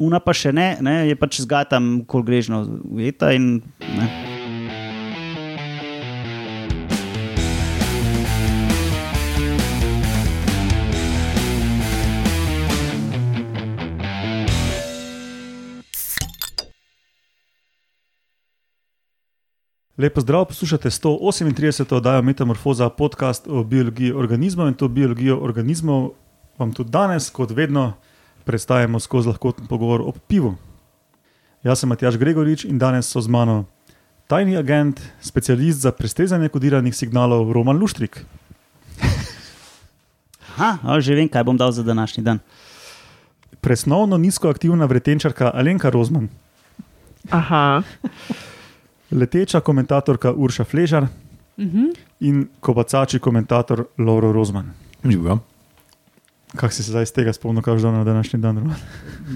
una pa še ne, ne je pač zgatam, kol grežno ujeta. In, ne. Lepo zdrav, poslušate 138. oddajo Metamorfoza, podcast o biologiji organizmov in to biologijo organizmov vam tudi danes, kot vedno, predstavljamo skozi lahkoten pogovor o pivu. Jaz sem Matjaš Gregorič in danes so z mano tajni agent, specialist za prestrezanje kodiranih signalov Roman Luštrik, Aha, a, že vem, kaj bom dal za današnji dan. presnovno nizkoaktivna vretenčarka Alenka Rozman, Aha, leteča komentatorka Urša Fležar in kobacači komentator Lauro Rozman. Živijo. Kako si se zdaj iz tega spomnil, kaj je že na današnji dan?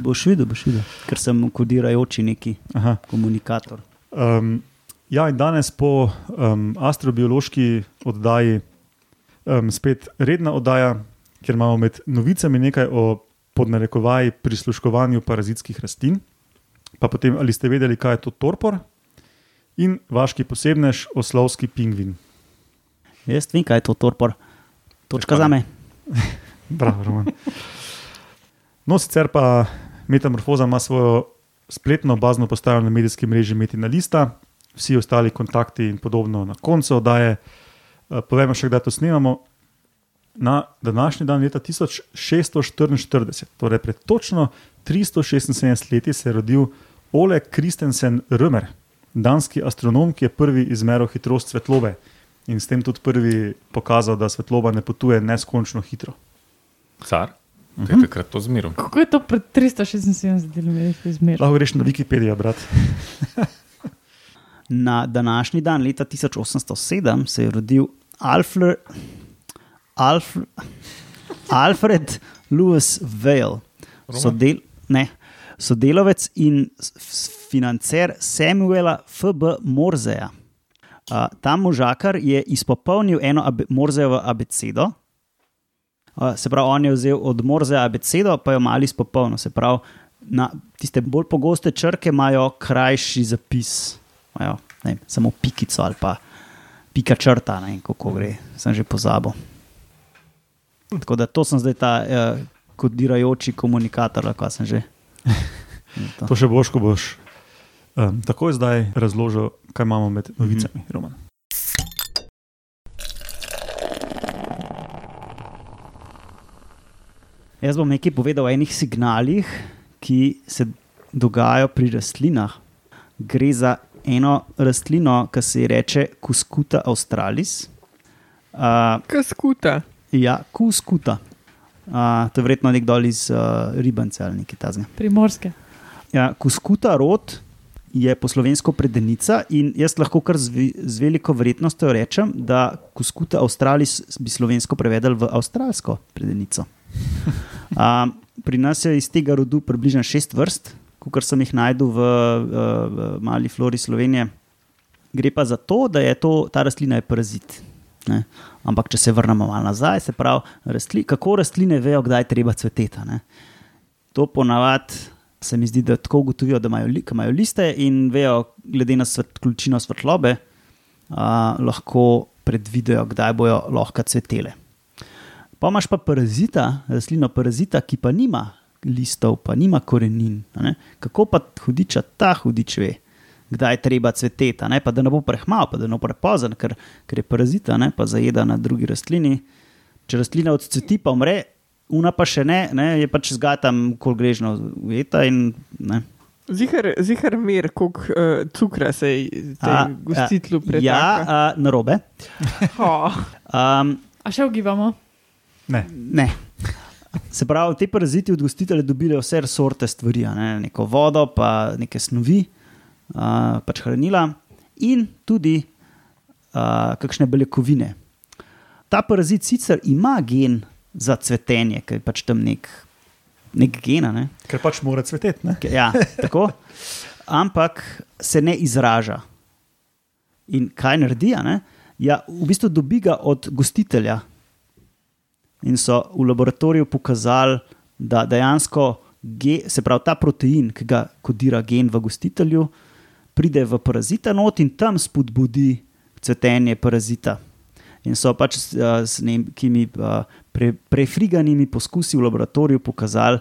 Boš videl, boš videl, ker sem kodirajoči neki Aha. komunikator. Um, ja, in danes po um, astrobiološki oddaji, um, spet redna oddaja, kjer imamo med novicami nekaj o podnarekovaji prisluškovanju parazitskih rastlin, pa potem ali ste vedeli, kaj je to torpor, in vaški posebnež, oslovski pingvin. Jaz vem, kaj je to torpor. Točka Tako za me. Bravo, Roman. No, sicer pa Metamorfoza ima svojo spletno bazno postajo na medijskem mreži Metina Lista, vsi ostali kontakti in podobno na koncu oddaje. Eh, Povemo še, kdaj to snemamo. Na današnji dan leta 1644, torej pred točno 376 leti, se je rodil Ole Kristensen Römer, danski astronom, ki je prvi izmeril hitrost svetlobe in s tem tudi prvi pokazal, da svetloba ne potuje neskončno hitro. Car, Mhm. te je takrat to zmeril. kako je to pred 376 km izmer? Lahko greš na Wikipedijo, brat. Na današnji dan, leta 1807, se je rodil Alfred, Alf, Alfred Lewis Vale, sodel, ne, sodelavec in financer Samuela F.B. Morzeja. Uh, ta možakar je izpopolnil eno abe, Morzejevo abecedo. Se pravi, on je vzel od Morzeja abecedo, pa jo malo izpopolnil. Se pravi, na tiste bolj pogoste črke imajo krajši zapis, imajo ne, samo pikico ali pa pika črta, ne kako gre, sem že pozabil. Tako da to sem zdaj ta uh, kodirajoči komunikator, kaj sem že. To. To še boš, ko boš um, takoj zdaj razložil, kaj imamo med novicami. Mm. Roman. Jaz bom nekaj povedal o enih signalih, ki se dogajajo pri rastlinah. Gre za eno rastlino, ki se ji reče Kuskuta australis. Uh, Kaskuta. ja, Kuskuta. Uh, to je verjetno nek dol iz uh, Ribance ali nekaj tasnega. Primorske. Ja, Kuskuta rod je po slovensko predenica in jaz lahko kar z, z veliko verjetnostjo rečem, da Kuskuta australis bi slovensko prevedel v avstralsko predenico. Um, pri nas je iz tega rodu približno šest vrst, kot sem jih najdel v, v, v mali flori Slovenije. Gre pa za to, da je to, ta rastlina je parazit. Ne? Ampak, če se vrnemo malo nazaj, se pravi, rastli, kako rastline vejo, kdaj je treba cveteti. ne. To ponavadi se mi zdi, da tako ugotovijo, da imajo, ko imajo liste in vejo, glede na svet, količino svetlobe, a, lahko predvidejo, kdaj bojo lahko cvetele. Pa imaš pa parazita, rastlino parazita, ki pa nima listov, pa nima korenin. a ne. Kako pa hudiča ta hudič ve, kdaj je treba cveteti, a ne? pa da ne bo prehmal, pa da ne bo prepozen, ker, ker je parazita, ne? pa zajeda na drugi rastlini. Če rastlina odcveti, pa umre, una pa še ne, ne? je pač zgatam, kol grežno ujeta in ne. Zihar, zihar mir, koliko uh, cukra se je v gostitlu Ja, pretaka. a, narobe. Oh. Um, A še ugibamo? Ne, Ne. Se pravi, ti paraziti od gostitelja dobijo vse sorte stvari, ne? neko vodo, pa neke snovi, uh, pač hranila in tudi uh, kakšne beljakovine. Ta parazit sicer ima gen za cvetenje, ker je pač tam nek, nek gen, ne? ker pač mora cveteti. ne? Ja, tako. Ampak se ne izraža. In kaj naredi? Ja, v bistvu dobi ga od gostitelja. In so v laboratoriju pokazali, da dejansko ge, se pravi ta protein, ki ga kodira gen v gostitelju, pride v parazita not in tam spodbudi cvetenje parazita. In so pač s, a, s nekimi a, pre, prefriganimi poskusi v laboratoriju pokazali,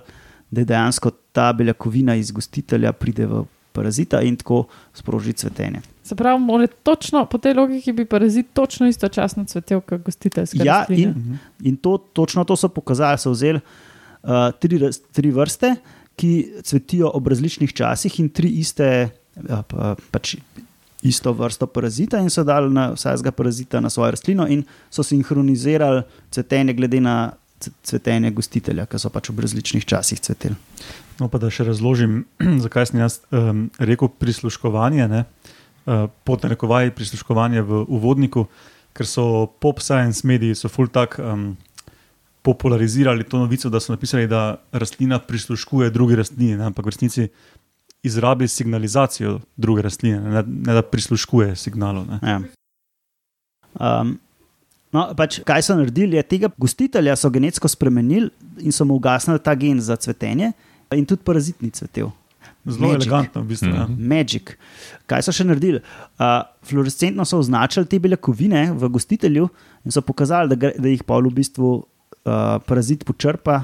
da dejansko ta beljakovina iz gostitelja pride v parazita in tako sproži cvetenje. Se pravi, mora točno po tej logiki bi parazit točno istočasno cvetel kot gostiteljska Ja, rastlina. in, in to, točno to so pokazali. So vzeli uh, tri, tri vrste, ki cvetijo ob različnih časih, in tri iste, uh, pa, pač isto vrsto parazita, in so dali na vsakega parazita na svojo rastlino, in so sinhronizirali cvetenje glede na cvetenje gostitelja, ki so pač ob različnih časih cveteli. No, pa da še razložim, zakaj sem jaz um, rekel prisluškovanje, ne, pod narekovaji prisluškovanje v uvodniku, ker so pop science mediji so full tak um, popularizirali to novico, da so napisali, da rastlina prisluškuje drugi rastlini, ne, ampak v resnici izrabi signalizacijo druge rastline, ne, ne da prisluškuje signalu. Ne. Ja. Um, no, pač, kaj so naredili? Je, tega gostitelja so genetsko spremenili in so mu ugasnili ta gen za cvetenje, in tudi parazit ni cvetel. Zelo Magic. elegantno, v bistvu. Mhm. Mm. Magic. Kaj so še naredili? Uh, fluorescentno so označili te beljakovine v gostitelju in so pokazali, da, gre, da jih pa v bistvu uh, parazit počrpa.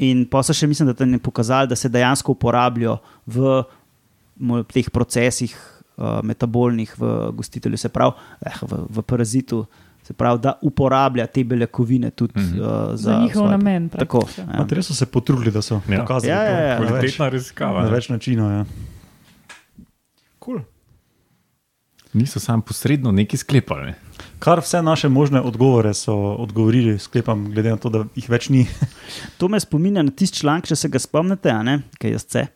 In pa so še, mislim, da tam je pokazali, da se dejansko uporabljajo v teh procesih uh, metabolnih v gostitelju, se pravi eh, v, v parazitu. Se pravi, da uporablja te beljakovine tudi Mhm. uh, Za za, njihov svoje- namen. Tako. Ja. Ja. Res so se potrudili, da so Ja. pokazali Ja, ja, ja. to na več, Kvalitetna raziskava. na več načinov. Ja. Cool. Niso samo posredno neki sklepali. Ne? Kar vse naše možne odgovore so odgovorili, sklepam, glede na to, da jih več ni. To me spominja na tisti članek, če se ga spomnite, a ne, kaj jaz se.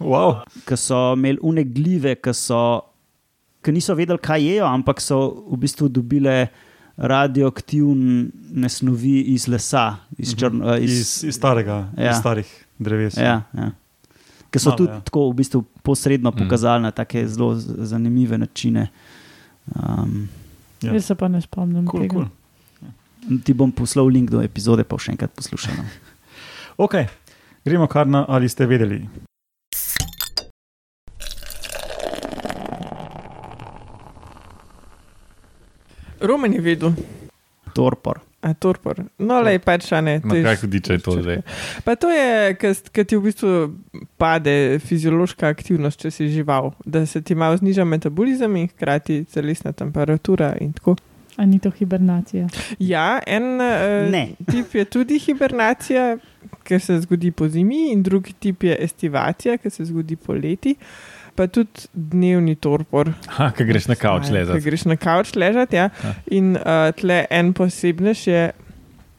Wow. ki so imeli unegljive, ki, so, ki niso vedeli, kaj jejo, ampak so v bistvu dobile radioaktivne snovi iz lesa, iz, črn, uh, iz, Iz, iz, starega, Ja. iz starih dreves. ja, ja. Ki so Malo, tudi ja. tako v bistvu posredno Mhm. pokazali na take zelo zanimive načine. Um, Ja. Jaz se pa ne spomnim Cool, tega. cool. ti bom poslal link do epizode, pa še enkrat poslušaj. no. Ok, gremo kar na ali ste vedeli. Roman je vedel, Torpor. a torpor. No, le pač, a ne. Na kaj hudiče je to zdaj? Pa to je, ker ti v bistvu pade fiziološka aktivnost, če si žival, da se ti malo zniža metabolizem in hkrati telesna temperatura in tako. A ni to hibernacija? Ja, en uh, Ne. tip je tudi hibernacija, ki se zgodi po zimi, in drugi tip je estivacija, ki se zgodi poleti. Pa tudi dnevni torpor, Ha, kaj greš na kavč Ki lezati. greš na kavč ležati. Ja. Ja. In uh, tle en posebnež je,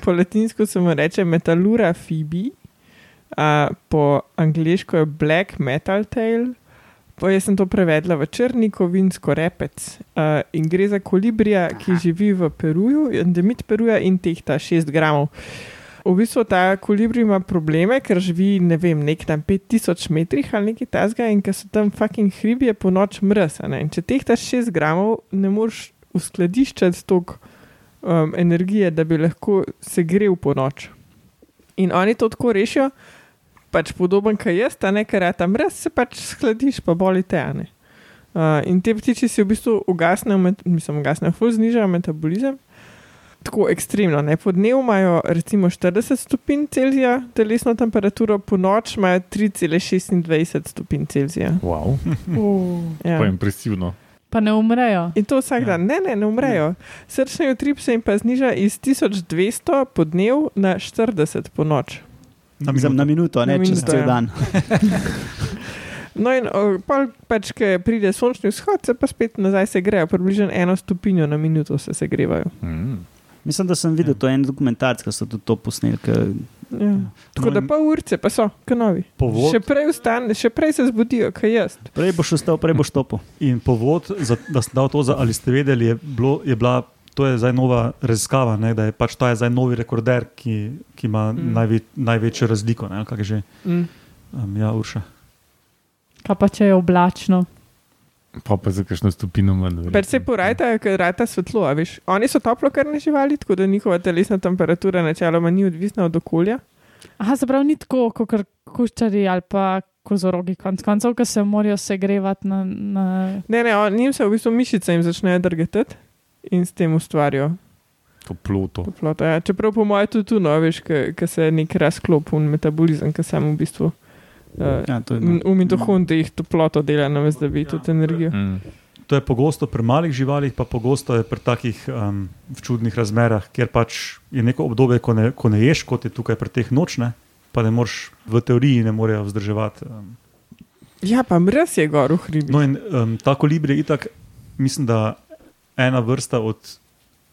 po latinsko se mu reče metalura fibi, uh, po angliško je black metal tail. Pa jaz sem to prevedla v črni kovinsko repec. Uh, in gre za kolibrija, ki živi v Peruju, endemit Peruja in tehta 6 gramov. V bistvu ta kolibri ima probleme, ker živi ne vem, nek na 5000 metrih ali nekaj tasga in ker so tam fucking hribi, je po noč mrz. a ne. In če tehtaš 6 gramov, ne moreš uskladiščati toliko um, energije, da bi lahko se grel po noč. In oni to tako rešijo, pač podoben kot jaz, ta nekaj tam mrz, se pač skladiš, pa boli te. a ne. Uh, in te ptiči si v bistvu ugasnejo, mislim, ugasnejo, ful znižajo metabolizem. Tako ekstremno. Ne? Po dnevu imajo recimo 40 stopinj Celzija telesno temperaturo, po noč imajo 3,26 stopinj Celzija. Wow, Uh, Ja. pa impresivno. pa ne umrejo. In to vsak Ja. dan, ne, ne, ne umrejo. Srčni utrip se jim pa zniža iz 1200 po dnevu na 40 po noč. Na Mislim, na minuto. minuto, ne Na čez minuto, cel ja. dan. No, in pol pač, ki pride sončni vzhod, se pa spet nazaj se grejo, približno eno stopinjo na minuto se segrevajo. Mm. Mislim, da sem videl, Ja. to en dokumentarc, ki so tudi to posneli. Ke, Ja. Tako da pa urce, pa so, kanovi. Povod, Še prej, vstan, še prej se zbudijo, kot jaz. prej boš ostal, prej boš topil. in povod, za, da sem dal to, za, ali ste vedeli, je, bilo, je bila. To je zdaj nova raziskava, ne, da je pač ta je zdaj novi rekorder, ki, ki ima Mm. mm. najve, največjo razliko. Ne, Mm. um, ja, Urša. Kaj pa če je oblačno? Pa pa za kakšno stopino manj. Se porajta, ker rata svetlo, a veš. Oni so toplokrvne živali, tako da njihova telesna temperatura načeloma ni odvisna od okolja. Aha, se pravi, ni tako, kot kuščari ali pa kozorogi, konc koncev, ki se morajo segrevati na. na... Ne, ne, on- njim se v bistvu mišice jim začnejo drgetati in s tem ustvarijo Toploto. toploto. Ja. Čeprav po mojem tudi tu, no, veš, ki se nek razklop in metabolizem, ki sam v bistvu. Uh, Ja, to je v mitohondri jih toploto dela, veš, da bi tudi energijo. Mm. To je pogosto pri malih živalih, pa pogosto je pri takih um, v čudnih razmerah, kjer pač je neko obdobje, ko ne, ko ne ješ, kot je tukaj pri teh nočne, pa ne moreš v teoriji ne morejo vzdrževati. Um. Ja, pa mraz je gor v hribi. No, in um, ta kolibri je itak, mislim, da ena vrsta od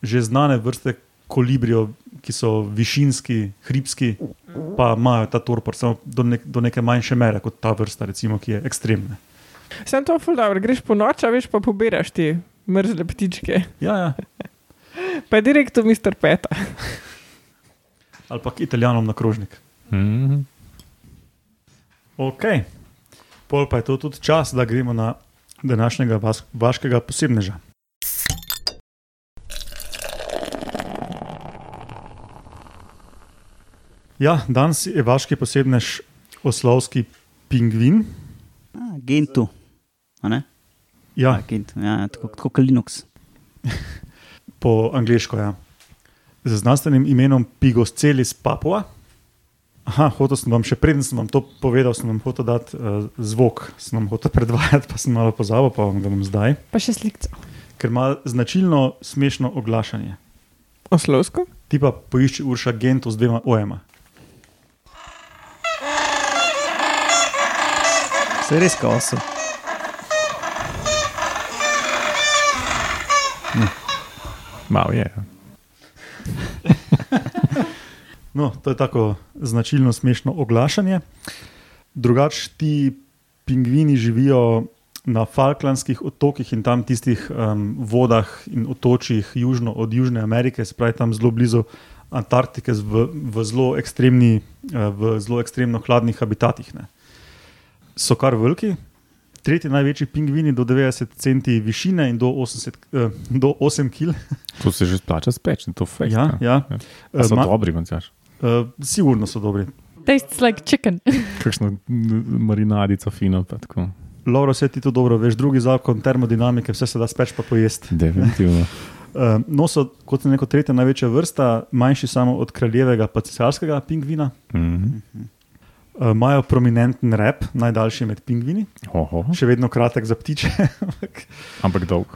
že znane vrste kolibrijev, ki so višinski, hribski, pa imajo ta torpor, samo do, nek, do neke manjše mere kot ta vrsta, recimo, ki je ekstremna. Sem to ful dobro, greš po noč, a veš pa pobiraš te mrzle ptičke. Ja, ja. Pa direkt v Mr. Peta. ali pa k italijanom na krožnik. Mm. Ok, pol pa je to tudi čas, da gremo na današnjega vas, vaškega posebneža. Ja, danes je vaški posebnež oslovski pingvin. A, Gentu. A ne? Ja, A, Gentu. Ja, tako, tako kot Linux. po angliško. Ja. Z znanstvenim imenom Pigoscelis papua. Aha, hotel sem vam še preden sem vam to povedal, sem vam hotel dati uh, zvok, sem vam hotel predvajati, pa sem malo pozabil, pa vam ga bom zdaj. Pa še slikco. ker ima značilno smešno oglašanje. Oslovsko? Ti pa poišči Urša Gento z dvema ojema. Se res kaoso. Malo je. ja. No, to je tako značilno smešno oglašanje. Drugač ti pingvini živijo na Falklandskih otokih in tam tistih um, vodah in otočjih južno od Južne Amerike, se pravi tam zelo blizu Antarktike, v, v, zelo, ekstremni, uh, v zelo ekstremno hladnih habitatih. Ne. So kar veliki. Tretji največji pingvini do 90 cm višine in do, 80, eh, do 8 kg. To se že splača speč, to je fajn. Ja, ja. A so Ma- dobri, koncaš. Uh, sigurno so dobri. Tastes like chicken. Kakšno mm, marinadico fino. pa tako. Lovro, vse ti to dobro veš, drugi zakon termodinamike, vse se da speč pa pojesti. Definitivno. Uh, no, so kot neko tretja največja vrsta, manjši samo od kraljevega pa cesarskega pingvina. Mhm. Uh, Imajo prominenten rep, najdaljši med pingvini, Oho, še vedno kratek za ptiče. ampak dolg.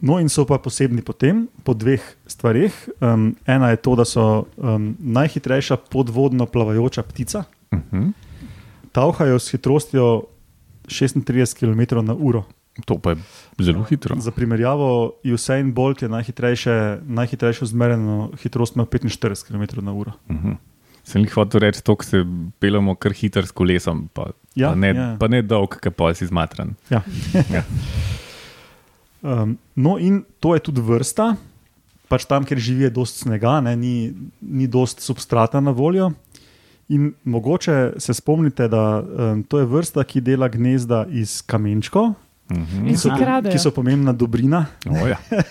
no, in so pa posebni po tem, po dveh stvareh. Um, ena je to, da so um, najhitrejša podvodno plavajoča ptica, Mhm. tavhajo s hitrostjo 36 km/h. To pa je zelo hitro. Za primerjavo, Usain Bolt je najhitrejše, najhitrejšo zmereno hitrost ima 45 km/h. Mhm. Sem jih hotel reči, to, se pelemo kar hitro s kolesom, pa, Ja, pa, ne, ja. pa ne dolg, ki pa si zmatran. Ja. Ja. Um, no, in to je tudi vrsta, pač tam, kjer živi, je dosti snega, ne, ni, ni dosti substrata na voljo. In mogoče se spomnite, da um, to je vrsta, ki dela gnezda iz kamenčkov, Mhm. In si Aha. ki so pomembna dobrina. Oh, ja.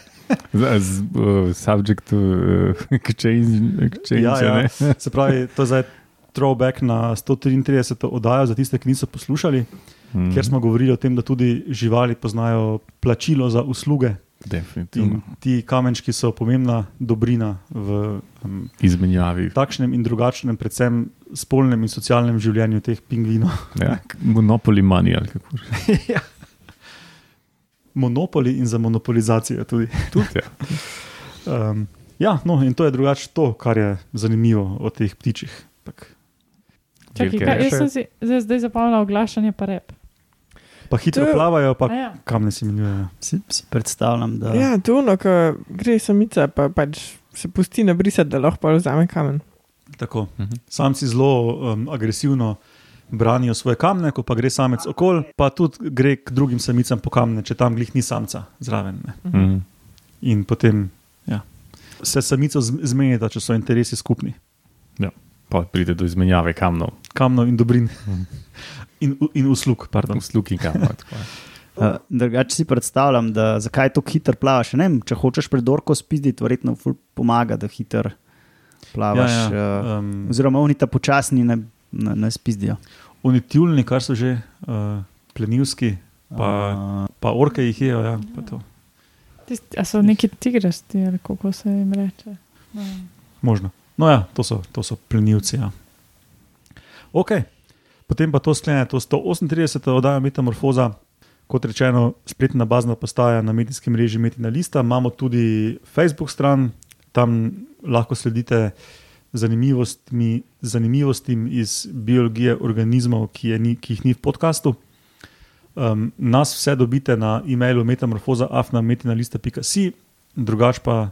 Z, z, uh, subject to uh, exchange. exchange Ja, ja. ne? Se pravi, to je zdaj throwback na 133. oddajo za tiste, ki niso poslušali, Mhm. kjer smo govorili o tem, da tudi živali poznajo plačilo za usluge. Definitivno. In ti kamenčki so pomembna dobrina v um, Izmenjavi. takšnem in drugačnem, predvsem spolnem in socialnem življenju teh pingvinov. Ja, Monopoly money ali kako že. Monopoli in za monopolizacijo tudi. Tudi, ja. Um, ja, no, in to je drugače to, kar je zanimivo o teh ptičih. Tak. Čakaj, kaj, jaz sem si zdaj, zdaj zapomnila oglašanje pa rep. Pa hitro To- plavajo, pa A Ja. kamne si minujejo. Si, si predstavljam, da Ja, to ono, ko gre samica, pa pač se pusti nabrisati, da lahko pa vzame kamen. Tako. Mhm. Samci zelo um, agresivno branijo svoje kamne, ko pa gre samec okol, pa tudi gre k drugim samicam po kamne, če tam glih ni samca zraven. Ne. Mhm. In potem ja, se samico z- zmenita, če so interesi skupni. Pa pride do izmenjave kamnov, Kamnov in dobrin. In, in uslug, pardon. sluki kamnov. tako je. Uh, drugače si predstavljam, da zakaj tako hitro plavaš. Ne vem, če hočeš predorko spizditi, verjetno ful pomaga, da hitro plavaš. Ja, Ja, ja. ja. Um, Oziroma, oni ta počasni ne, ne, ne spizdijo. oni tjulni, kar so že uh, plenilski, pa, A, pa orke jih jejo. Ja, pa to. Tisti, a so neki tigrasti, ali kako se jim reče. No. Možno. No, ja, to so, to so plenilci. Ja. Ok, potem pa to sklene, to 138. oddaja Metamorfoza, kot rečeno, spletna bazna postaja na medijskem mreži Metina Lista. Imamo tudi Facebook stran, tam lahko sledite zanimivostmi, zanimivostim iz biologije organizmov, ki, je ni, ki jih ni v podkastu. Um, nas vse dobite na e-mailu metamorfoza.afnametinalista.si, drugač pa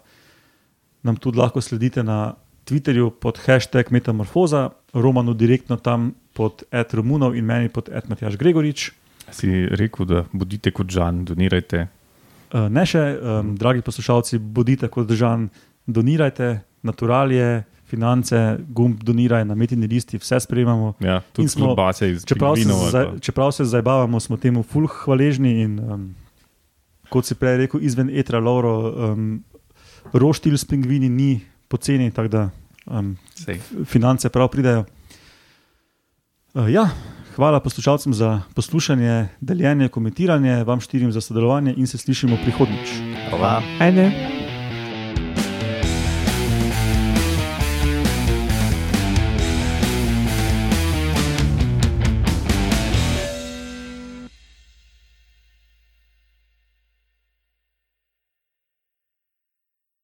nam tudi lahko sledite na Twitterju pod hashtag Metamorfoza, Romanu direktno tam pod Ed Romunov in meni pod Ed Matjaš Gregorič. Si rekel, da bodite kot Žan, donirajte. Uh, ne še, um, dragi poslušalci, bodite kot držan, donirajte, naturalije, finance, gumb doniraj na metini listi, vse sprejemamo. Ja, tudi smo- klobase iz Čeprav se, pa- čeprav se zabavamo, smo temu fulh hvaležni in um, kot si prej rekel, izven etra, Lauro, um, roštilj s pingvini ni poceni, tako da um, Sej. finance prav pridejo. Uh, ja, hvala poslušalcem za poslušanje, deljenje, komentiranje, vam štirim za sodelovanje in se slišimo prihodnjič. Hvala. Ajde.